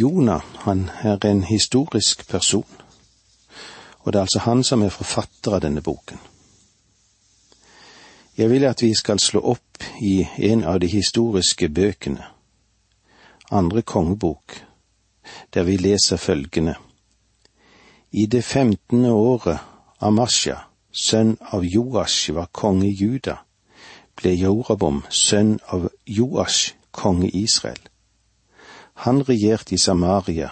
Jonah, han er en historisk person, og det er altså han som er forfatter av denne boken. Jeg vil at vi skal slå opp i en av de historiske bøkene, andre kongebok, der vi leser følgende. I det femtende året Amasja, sønn av Joash, var konge Juda, ble Jorabom, sønn av Joash, konge Israel. Han regjerte i Samaria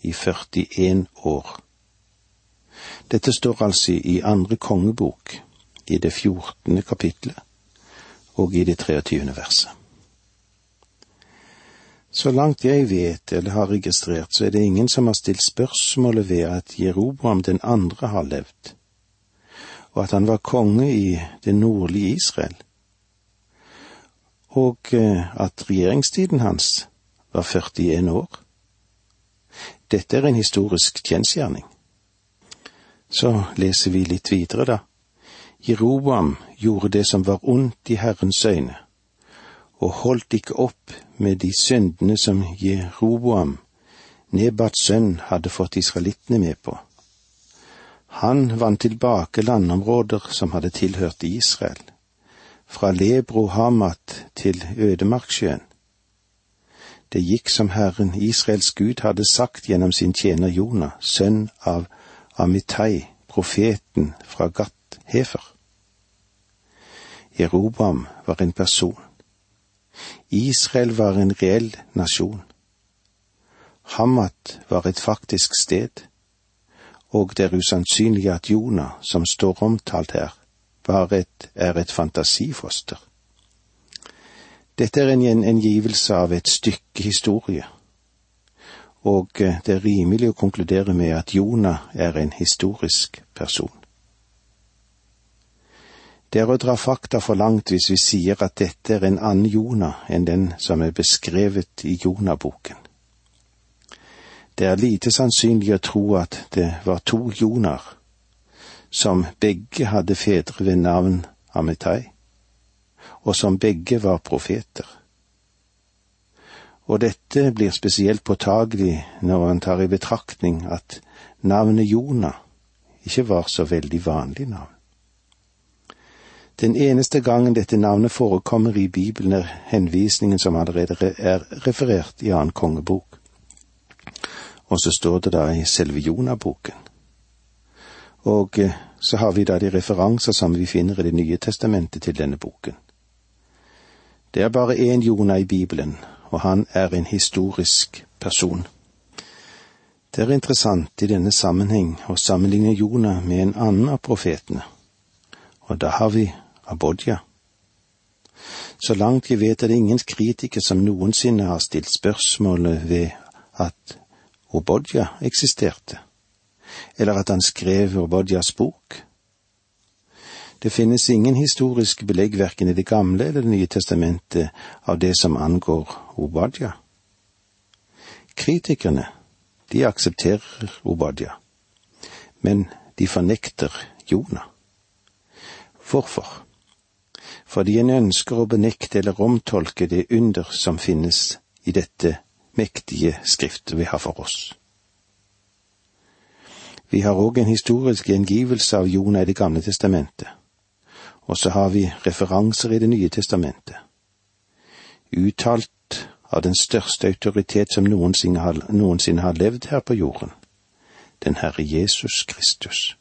i 41 år. Dette står altså i andre kongebok, i det fjortende kapitlet og i det 23. verset. Så langt jeg vet eller har registrert, så er det ingen som har stilt spørsmålet ved at Jeroboam den andre har levd, og at han var konge i det nordlige Israel, og eh, at regjeringstiden hans var 41 år. Dette er en historisk kjensgjerning. Så leser vi litt videre, da. Jeroboam gjorde det som var ondt i Herrens øyne, og holdt ikke opp med de syndene som Jeroboam, Nebats sønn, hadde fått israelittene med på. Han vant tilbake landområder som hadde tilhørt Israel, fra Lebro Hamat til Ødemarksjøen. Det gikk som Herren Israels Gud hadde sagt gjennom sin tjener Jonah, sønn av Amitai, profeten fra Gat Hefer. Jerobam var en person. Israel var en reell nasjon. Hamat var et faktisk sted, og det er usannsynlig at Jonah, som står omtalt her, et, er et fantasifoster. Dette er en gjengivelse av et stykke historie, og eh, det er rimelig å konkludere med at Jonah er en historisk person. Det er å dra fakta for langt hvis vi sier at dette er en annen Jonah enn den som er beskrevet i Jonah-boken. Det er lite sannsynlig å tro at det var to Jonar, som begge hadde fedre ved navn Amitai, og som begge var profeter. Og dette blir spesielt påtagelig når en tar i betraktning at navnet Jonah ikke var så veldig vanlig navn. Den eneste gangen dette navnet forekommer i Bibelen, er henvisningen som allerede er referert i annen kongebok. Og så står det da i selve Jonah-boken. Og eh, så har vi da de referanser som vi finner i Det nye testamentet til denne boken. Det er bare én Jonah i Bibelen, og han er en historisk person. Det er interessant i denne sammenheng å sammenligne Jonah med en annen av profetene, og da har vi Abodja. Så langt jeg vet er det ingen kritiker som noensinne har stilt spørsmålet ved at Obodja eksisterte, eller at han skrev Obodjas bok. Det finnes ingen historisk belegg verken i Det gamle eller Det nye testamentet av det som angår Obadja. Kritikerne, de aksepterer Obadja, men de fornekter Jonah. Hvorfor? fordi en ønsker å benekte eller omtolke det under som finnes i dette mektige skriftet vi har for oss. Vi har òg en historisk gjengivelse av Jonah i Det gamle testamentet, og så har vi referanser i Det nye testamentet. Uttalt av den største autoritet som noensinne har, noensinne har levd her på jorden, den Herre Jesus Kristus.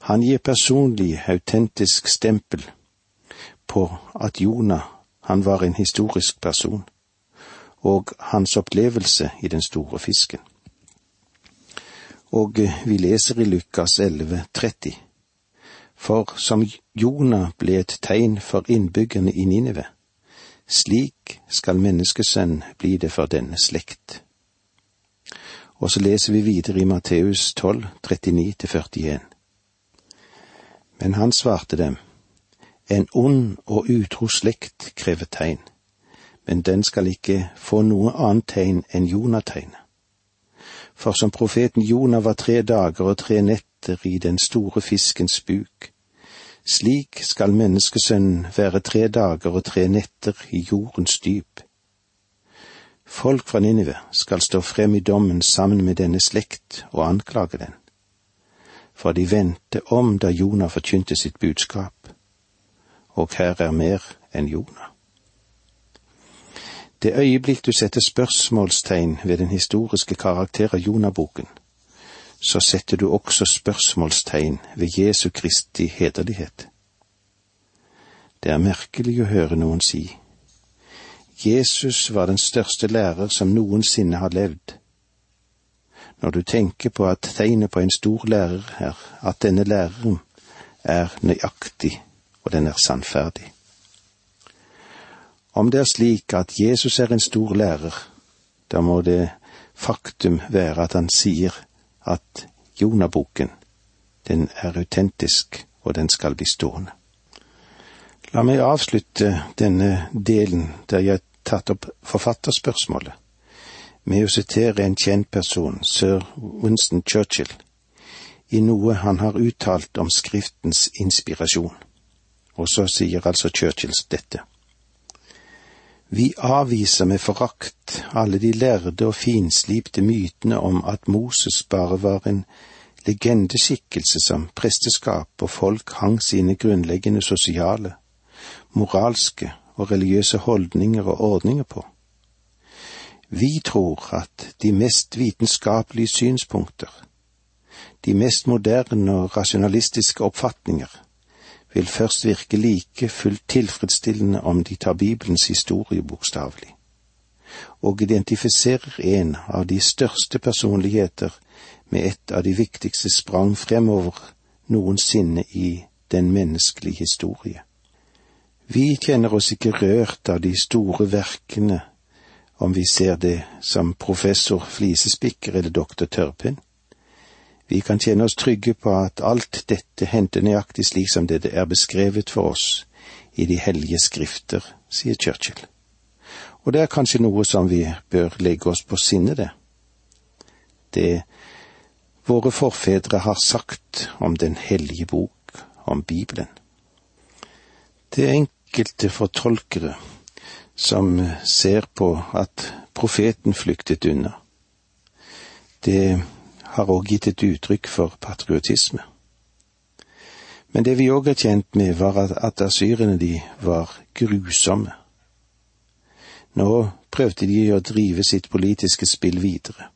Han gir personlig, autentisk stempel på at Jonah, han var en historisk person, og hans opplevelse i den store fisken. Og vi leser i Lukas 11, 30. For som Jonah ble et tegn for innbyggerne i Ninive, slik skal menneskesønn bli det for denne slekt. Og så leser vi videre i Matteus 12, 39-41. Men han svarte dem, en ond og utro slekt krever tegn, men den skal ikke få noe annet tegn enn Jonategnet. For som profeten Jonah var tre dager og tre netter i den store fiskens buk, slik skal menneskesønnen være tre dager og tre netter i jordens dyp. Folk fra Ninive skal stå frem i dommen sammen med denne slekt og anklage den. For de vendte om da Jonah forkynte sitt budskap, og her er mer enn Jonah. Det øyeblikk du setter spørsmålstegn ved den historiske karakter av Jonah-boken, så setter du også spørsmålstegn ved Jesu Kristi hederlighet. Det er merkelig å høre noen si Jesus var den største lærer som noensinne har levd. Når du tenker på at tegnet på en stor lærer er at denne læreren er nøyaktig og den er sannferdig. Om det er slik at Jesus er en stor lærer, da må det faktum være at han sier at Jonaboken, den er autentisk, og den skal bli stående. La meg avslutte denne delen der jeg har tatt opp forfatterspørsmålet, med å sitere en kjent person, sir Winston Churchill, i noe han har uttalt om Skriftens inspirasjon. Og så sier altså Churchill dette. Vi avviser med forakt alle de lærde og finslipte mytene om at Moses bare var en legendeskikkelse som presteskap og folk hang sine grunnleggende sosiale, moralske og religiøse holdninger og ordninger på. Vi tror at de mest vitenskapelige synspunkter, de mest moderne og rasjonalistiske oppfatninger, vil først virke like fullt tilfredsstillende om de tar Bibelens historie bokstavelig, og identifiserer en av de største personligheter med et av de viktigste sprang fremover noensinne i den menneskelige historie. Vi kjenner oss ikke rørt av de store verkene om vi ser det som professor Flisespikker eller doktor Tørrpinn. Vi kan kjenne oss trygge på at alt dette hendte nøyaktig slik som det er beskrevet for oss i de hellige skrifter, sier Churchill. Og det er kanskje noe som vi bør legge oss på sinne, det. Det våre forfedre har sagt om Den hellige bok, om Bibelen. Det er enkelte fortolkere som ser på at profeten flyktet unna. Det har òg gitt et uttrykk for patriotisme. Men det vi òg er kjent med, var at, asyrene de var grusomme. Nå prøvde de å drive sitt politiske spill videre.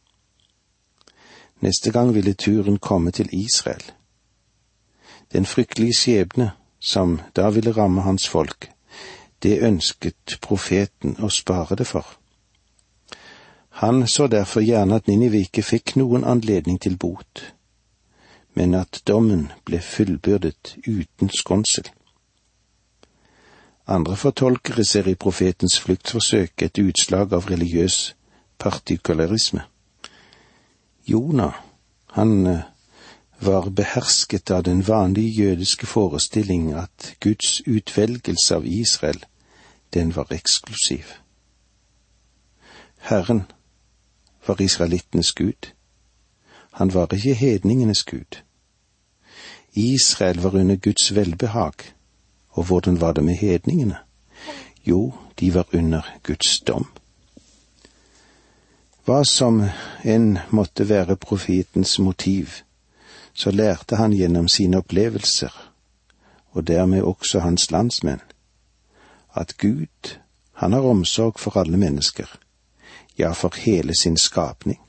Neste gang ville turen komme til Israel. Den fryktelige skjebne som da ville ramme hans folk, det ønsket profeten å spare det for. Han så derfor gjerne at Ninive ikke fikk noen anledning til bot, men at dommen ble fullbyrdet uten skånsel. Andre fortolkere ser i profetens fluktforsøk et utslag av religiøs partikularisme. Jonah, han eh, var behersket av den vanlige jødiske forestilling at Guds utvelgelse av Israel, den var eksklusiv. Herren var israelittenes gud. Han var ikke hedningenes gud. Israel var under Guds velbehag, og hvordan var det med hedningene? Jo, de var under Guds dom. Hva som enn måtte være profetens motiv, så lærte han gjennom sine opplevelser, og dermed også hans landsmenn, at Gud, han har omsorg for alle mennesker, ja, for hele sin skapning,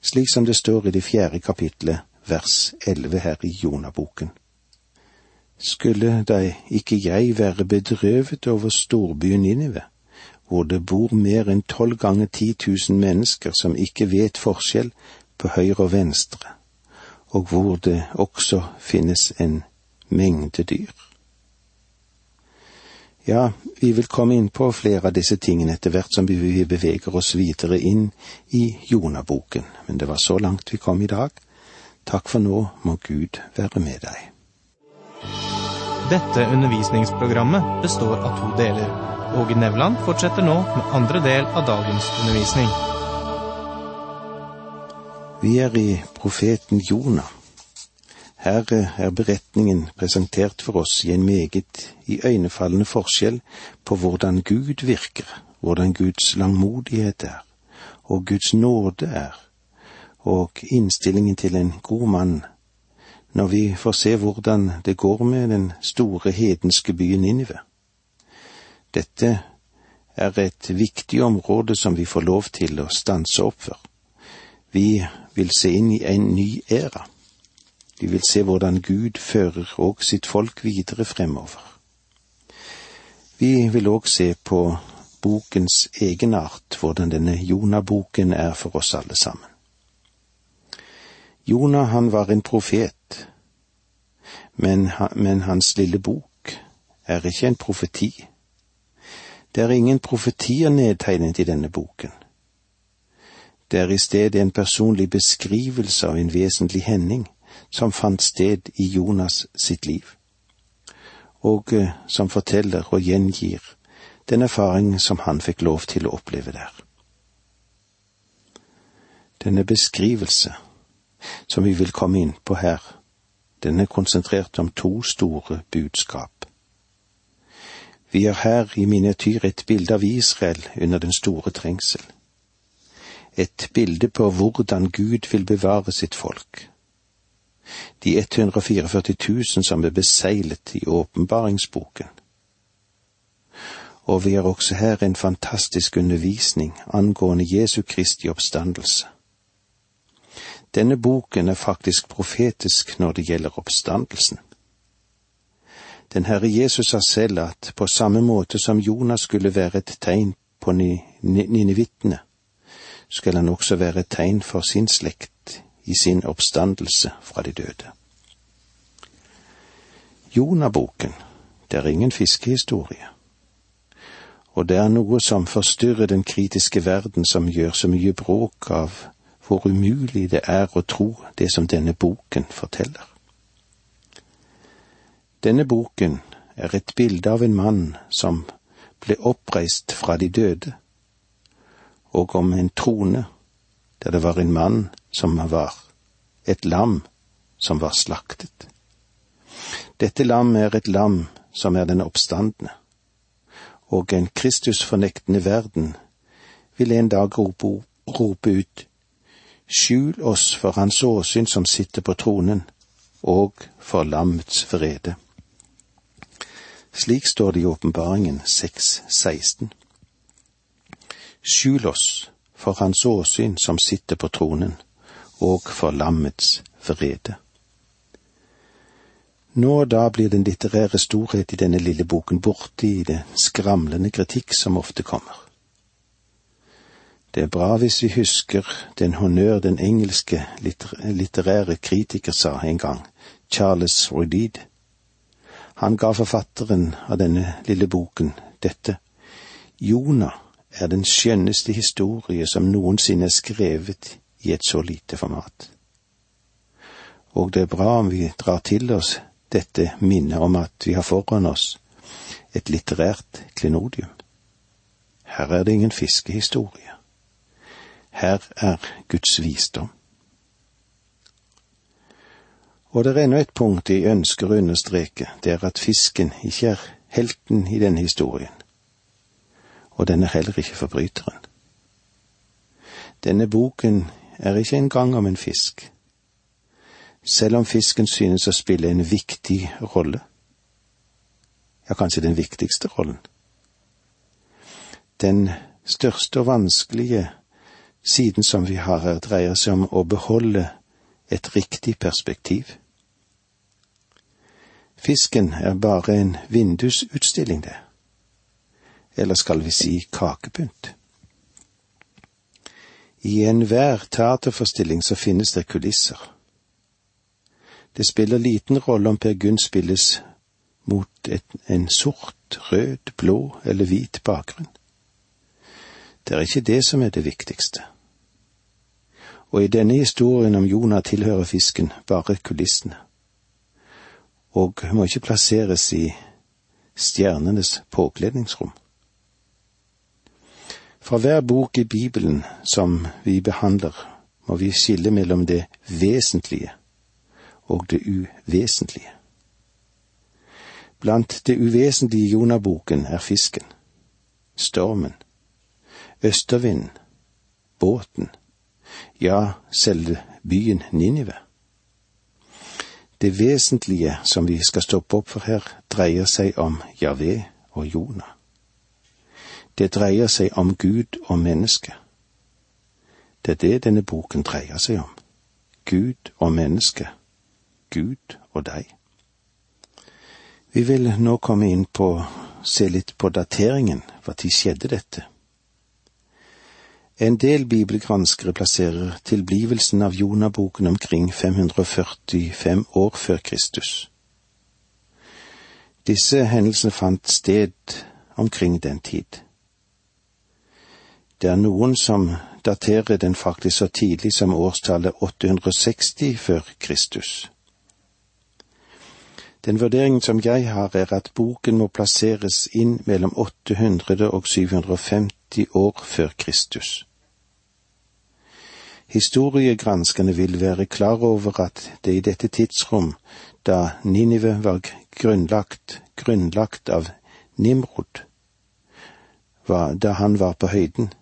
slik som det står i det fjerde kapitlet, vers elleve her i Jonaboken. Skulle da ikke jeg være bedrøvet over storbyen Ninive, hvor det bor mer enn tolv ganger ti tusen mennesker som ikke vet forskjell på høyre og venstre, og hvor det også finnes en mengde dyr. Ja, vi vil komme inn på flere av disse tingene etter hvert som vi beveger oss videre inn i Jonaboken, men det var så langt vi kom i dag. Takk for nå, må Gud være med deg. Dette undervisningsprogrammet består av to deler. Åge Nevland fortsetter nå med andre del av dagens undervisning. Vi er i profeten Jonah. Her er beretningen presentert for oss i en meget iøynefallende forskjell på hvordan Gud virker, hvordan Guds langmodighet er, og Guds nåde er, og innstillingen til en god mann, når vi får se hvordan det går med den store hedenske byen Ninive. Dette er et viktig område som vi får lov til å stanse opp for. Vi vil se inn i en ny æra. Vi vil se hvordan Gud fører òg sitt folk videre fremover. Vi vil òg se på bokens egenart, hvordan denne Jonah-boken er for oss alle sammen. Jonah, han var en profet, men, men hans lille bok er ikke en profeti. Det er ingen profetier nedtegnet i denne boken. Det er i stedet en personlig beskrivelse av en vesentlig hending som fant sted i Jonas sitt liv, og eh, som forteller og gjengir den erfaring som han fikk lov til å oppleve der. Denne beskrivelse, som vi vil komme inn på her, den er konsentrert om to store budskap. Vi har her i miniatyr et bilde av Israel under den store trengsel. Et bilde på hvordan Gud vil bevare sitt folk. De 144 000 som er beseglet i åpenbaringsboken. Og vi har også her en fantastisk undervisning angående Jesu Kristi oppstandelse. Denne boken er faktisk profetisk når det gjelder oppstandelsen. Den Herre Jesus sa selv at på samme måte som Jonas skulle være et tegn på ninivittene, skal han også være et tegn for sin slekt i sin oppstandelse fra de døde. Jonaboken, det er ingen fiskehistorie. Og det er noe som forstyrrer den kritiske verden som gjør så mye bråk av hvor umulig det er å tro det som denne boken forteller. Denne boken er et bilde av en mann som ble oppreist fra de døde, og om en trone der det var en mann som var et lam som var slaktet. Dette lam er et lam som er den oppstandende, og en Kristusfornektende verden vil en dag rope, rope ut Skjul oss for hans åsyn som sitter på tronen, og for lammets vrede. Slik står det i åpenbaringen 6.16. Skjul oss for hans åsyn som sitter på tronen, og for lammets vrede. Nå og da blir den litterære storhet i denne lille boken borte i det skramlende kritikk som ofte kommer. Det er bra hvis vi husker den honnør den engelske litterære kritiker sa en gang, Charles Roydid. Han ga forfatteren av denne lille boken dette. Jonah er den skjønneste historie som noensinne er skrevet i et så lite format. Og det er bra om vi drar til oss dette minnet om at vi har foran oss et litterært klenodium. Her er det ingen fiskehistorie. Her er Guds visdom. Og det er ennå et punkt jeg ønsker å understreke, det er at fisken ikke er helten i denne historien, og den er heller ikke forbryteren. Denne boken er ikke engang om en fisk, selv om fisken synes å spille en viktig rolle, ja, kanskje den viktigste rollen. Den største og vanskelige siden som vi har her, dreier seg om å beholde et riktig perspektiv. Fisken er bare en vindusutstilling, det. Eller skal vi si kakepynt. I enhver teaterforestilling så finnes det kulisser. Det spiller liten rolle om Per Gunn spilles mot et, en sort, rød, blå eller hvit bakgrunn. Det er ikke det som er det viktigste og i denne historien om Jonah tilhører fisken bare kulissene, og må ikke plasseres i stjernenes påkledningsrom. Fra hver bok i Bibelen som vi behandler, må vi skille mellom det vesentlige og det uvesentlige. Blant det uvesentlige i Jonah-boken er fisken, stormen, østervinden, båten, ja, selv byen Ninive. Det vesentlige som vi skal stoppe opp for her, dreier seg om Javé og Jonah. Det dreier seg om Gud og menneske. Det er det denne boken dreier seg om. Gud og menneske. Gud og deg. Vi vil nå komme inn på se litt på dateringen, hva de skjedde dette? En del bibelgranskere plasserer tilblivelsen av Jonaboken omkring 545 år før Kristus. Disse hendelsene fant sted omkring den tid. Det er noen som daterer den faktisk så tidlig som årstallet 860 før Kristus. Den vurderingen som jeg har, er at boken må plasseres inn mellom 800 og 750 år før Kristus. Historiegranskerne vil være klar over at det i dette tidsrom, da Ninive var grunnlagt, grunnlagt av Nimrod, var da han var på høyden,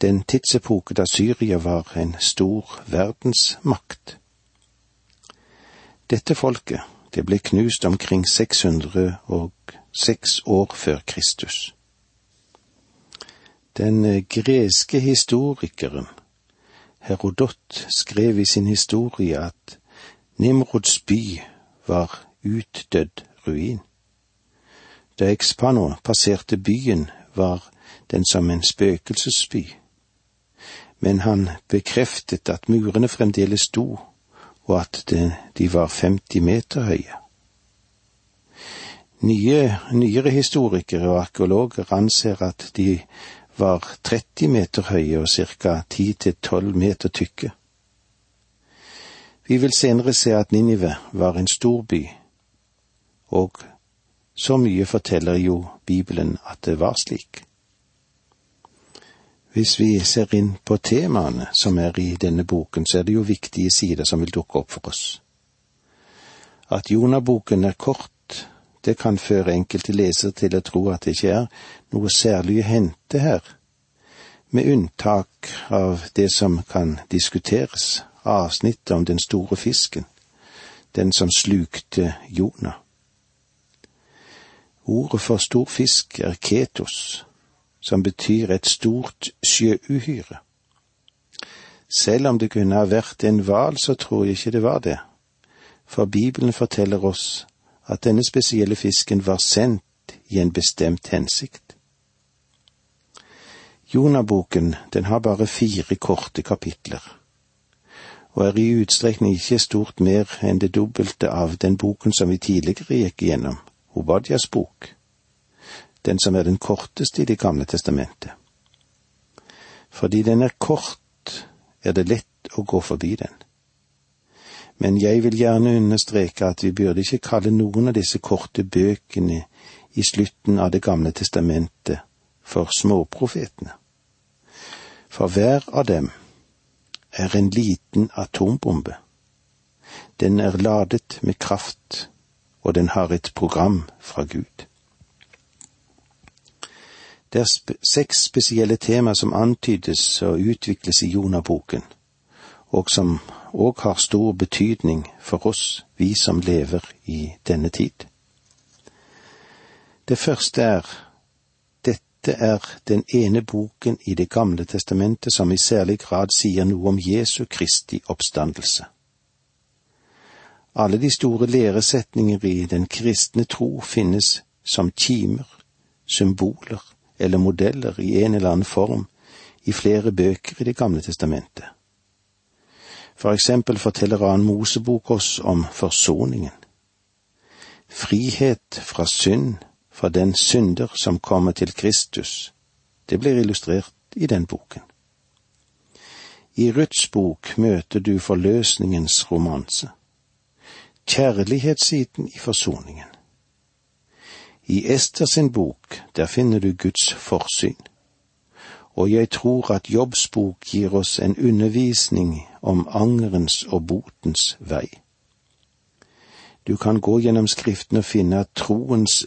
den tidsepoke da Syria var en stor verdensmakt. Dette folket, det ble knust omkring 606 år før Kristus. Den eh, greske historikeren Herodot skrev i sin historie at Nimrods by var utdødd ruin. Da Ekspano passerte byen, var den som en spøkelsesby men han bekreftet at murene fremdeles sto, og at det, de var 50 meter høye. Nye, nyere historikere og arkeologer anser at de var 30 meter høye og ca. 10-12 meter tykke. Vi vil senere se at Ninive var en stor by, og så mye forteller jo Bibelen at det var slik. Hvis vi ser inn på temaene som er i denne boken, så er det jo viktige sider som vil dukke opp for oss. At Jonaboken er kort, det kan føre enkelte lesere til å tro at det ikke er noe særlig å hente her, med unntak av det som kan diskuteres, avsnittet om den store fisken, den som slukte Jonah. Ordet for stor fisk er ketos, som betyr et stort sjøuhyre. Selv om det kunne ha vært en hval, så tror jeg ikke det var det, for Bibelen forteller oss at denne spesielle fisken var sendt i en bestemt hensikt. Jonaboken, den har bare fire korte kapitler, og er i utstrekning ikke stort mer enn det dobbelte av den boken som vi tidligere gikk igjennom, Obadias bok den som er den korteste i Det gamle testamentet. Fordi den er kort, er det lett å gå forbi den. Men jeg vil gjerne understreke at vi burde ikke kalle noen av disse korte bøkene i slutten av Det gamle testamentet for småprofetene. For hver av dem er en liten atombombe. Den er ladet med kraft, og den har et program fra Gud. Det er seks spesielle tema som antydes og utvikles i Jonaboken, og som òg har stor betydning for oss, vi som lever i denne tid. Det første er dette er den ene boken i Det gamle testamentet som i særlig grad sier noe om Jesu Kristi oppstandelse. Alle de store læresetninger i den kristne tro finnes som kimer, symboler, eller modeller i en eller annen form i flere bøker i Det gamle testamentet. For eksempel forteller annen Mosebok oss om forsoningen. Frihet fra synd, fra den synder som kommer til Kristus, det blir illustrert i den boken. I Ruths bok møter du forløsningens romanse, kjærlighetssiden i forsoningen. I Ester sin bok, der finner du Guds forsyn. Og jeg tror at Jobbs bok gir oss en undervisning om angerens og botens vei. Du kan gå gjennom Skriften og finne at troens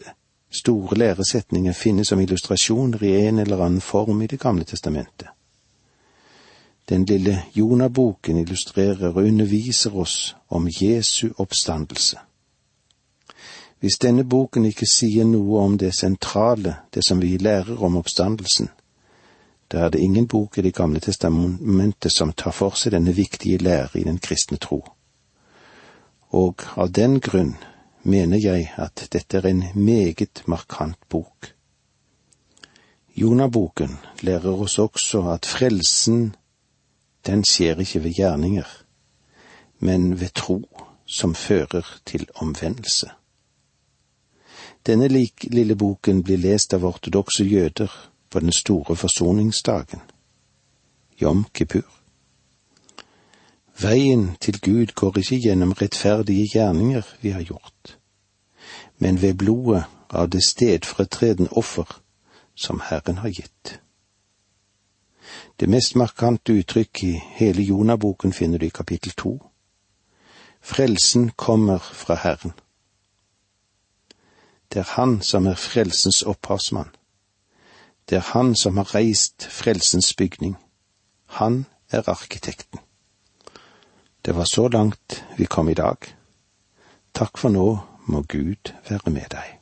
Store læresetninger finnes som illustrasjoner i en eller annen form i Det gamle testamentet. Den lille Jonaboken illustrerer og underviser oss om Jesu oppstandelse. Hvis denne boken ikke sier noe om det sentrale, det som vi lærer om oppstandelsen, da er det ingen bok i Det gamle testamentet som tar for seg denne viktige lære i den kristne tro. Og av den grunn mener jeg at dette er en meget markant bok. Jonaboken lærer oss også at frelsen, den skjer ikke ved gjerninger, men ved tro som fører til omvendelse. Denne lik, lille boken blir lest av ortodokse jøder på den store forsoningsdagen, Jom Kippur. Veien til Gud går ikke gjennom rettferdige gjerninger vi har gjort, men ved blodet av det stedfortredende offer som Herren har gitt. Det mest markante uttrykk i hele Jonaboken finner du i kapittel to. Frelsen kommer fra Herren. Det er Han som er frelsens opphavsmann. Det er Han som har reist frelsens bygning. Han er arkitekten. Det var så langt vi kom i dag. Takk for nå må Gud være med deg.